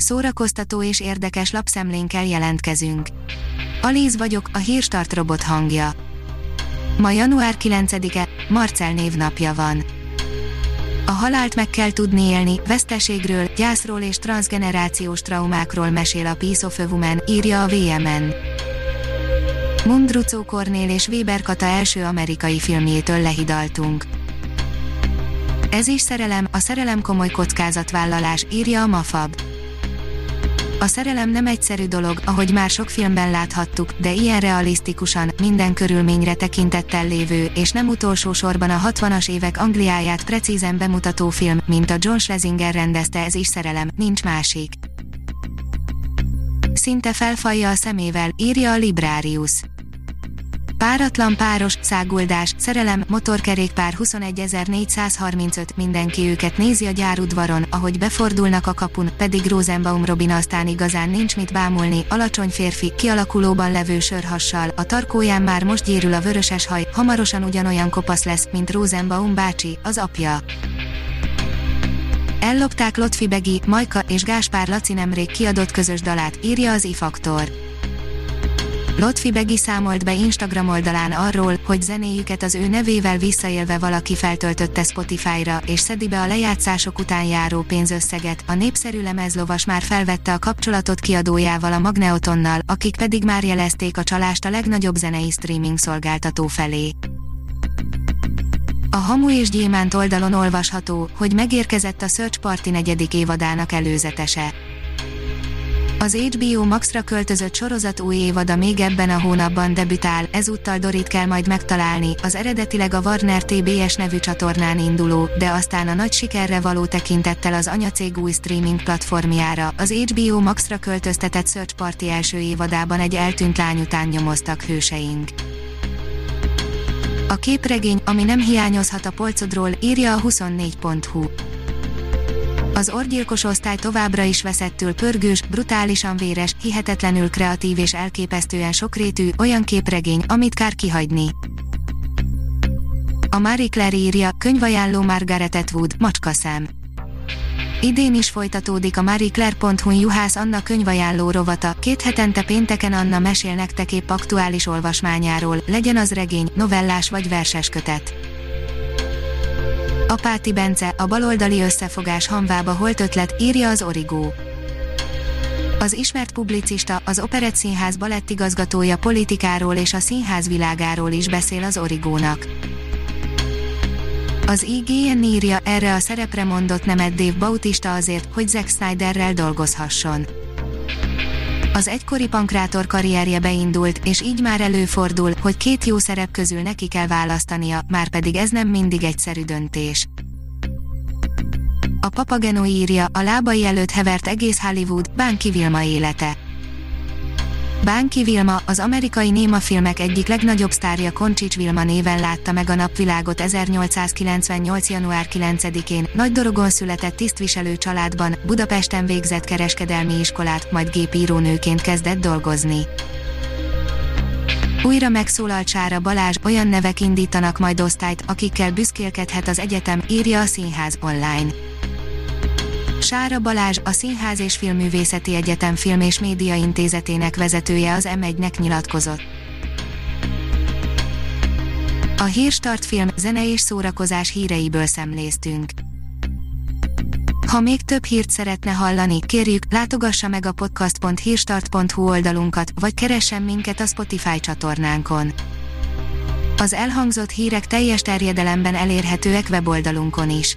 Szórakoztató és érdekes lapszemlénkkel jelentkezünk. Alíz vagyok, a hírstart robot hangja. Ma január 9-e, Marcel névnapja van. A halált meg kell tudni élni, veszteségről, gyászról és transgenerációs traumákról mesél a Peace of a Woman, írja a VMN. Mundrucó Kornél és Weber Kata első amerikai filmjétől lehidaltunk. Ez is szerelem, a szerelem komoly kockázatvállalás, írja a Mafab. A szerelem nem egyszerű dolog, ahogy már sok filmben láthattuk, de ilyen realisztikusan, minden körülményre tekintettel lévő, és nem utolsó sorban a 60-as évek Angliáját precízen bemutató film, mint a John Schlesinger rendezte ez is szerelem, nincs másik. Szinte felfalja a szemével, írja a Librarius. Páratlan páros, száguldás, szerelem, motorkerékpár 21435, mindenki őket nézi a gyárudvaron, ahogy befordulnak a kapun, pedig Rosenbaum Robin aztán igazán nincs mit bámulni, alacsony férfi, kialakulóban levő sörhassal, a tarkóján már most gyérül a vöröses haj, hamarosan ugyanolyan kopasz lesz, mint Rosenbaum bácsi, az apja. Ellopták Lotfi Begi, Majka és Gáspár Laci nemrég kiadott közös dalát, írja az ifaktor. Lotfi Begi számolt be Instagram oldalán arról, hogy zenéjüket az ő nevével visszaélve valaki feltöltötte Spotify-ra, és szedi be a lejátszások után járó pénzösszeget. A népszerű lemezlovas már felvette a kapcsolatot kiadójával a Magneotonnal, akik pedig már jelezték a csalást a legnagyobb zenei streaming szolgáltató felé. A Hamu és Gyémánt oldalon olvasható, hogy megérkezett a Search Party negyedik évadának előzetese. Az HBO Maxra költözött sorozat új évada még ebben a hónapban debütál, ezúttal Dorit kell majd megtalálni, az eredetileg a Warner TBS nevű csatornán induló, de aztán a nagy sikerre való tekintettel az anyacég új streaming platformjára, az HBO Maxra költöztetett Search Party első évadában egy eltűnt lány után nyomoztak hőseink. A képregény, ami nem hiányozhat a polcodról, írja a 24.hu. Az orgyilkos osztály továbbra is veszettül pörgős, brutálisan véres, hihetetlenül kreatív és elképesztően sokrétű, olyan képregény, amit kár kihagyni. A Marie Claire írja, könyvajánló Margaret Atwood, macskaszem. Idén is folytatódik a marieclaire.hu Juhász Anna könyvajánló rovata, két hetente pénteken Anna mesél nektek épp aktuális olvasmányáról, legyen az regény, novellás vagy verses kötet. Apáti Bence, a baloldali összefogás hamvába holt ötlet, írja az Origó. Az ismert publicista, az Operett Színház balettigazgatója politikáról és a színház világáról is beszél az Origónak. Az IGN írja, erre a szerepre mondott nemet Dave Bautista azért, hogy Zack Snyderrel dolgozhasson. Az egykori pankrátor karrierje beindult, és így már előfordul, hogy két jó szerep közül neki kell választania, már pedig ez nem mindig egyszerű döntés. A Papageno írja, a lábai előtt hevert egész Hollywood, Bánki Vilma élete. Bánki Vilma, az amerikai némafilmek egyik legnagyobb sztárja Koncsics Vilma néven látta meg a napvilágot 1898. január 9-én, Nagy Dorogon született tisztviselő családban, Budapesten végzett kereskedelmi iskolát, majd gépírónőként kezdett dolgozni. Újra megszólalt Sára Balázs, olyan nevek indítanak majd osztályt, akikkel büszkélkedhet az egyetem, írja a Színház online. Sára Balázs, a Színház és Filmművészeti Egyetem Film és Média Intézetének vezetője az M1-nek nyilatkozott. A Hírstart film, zene és szórakozás híreiből szemléztünk. Ha még több hírt szeretne hallani, kérjük, látogassa meg a podcast.hírstart.hu oldalunkat, vagy keressen minket a Spotify csatornánkon. Az elhangzott hírek teljes terjedelemben elérhetőek weboldalunkon is.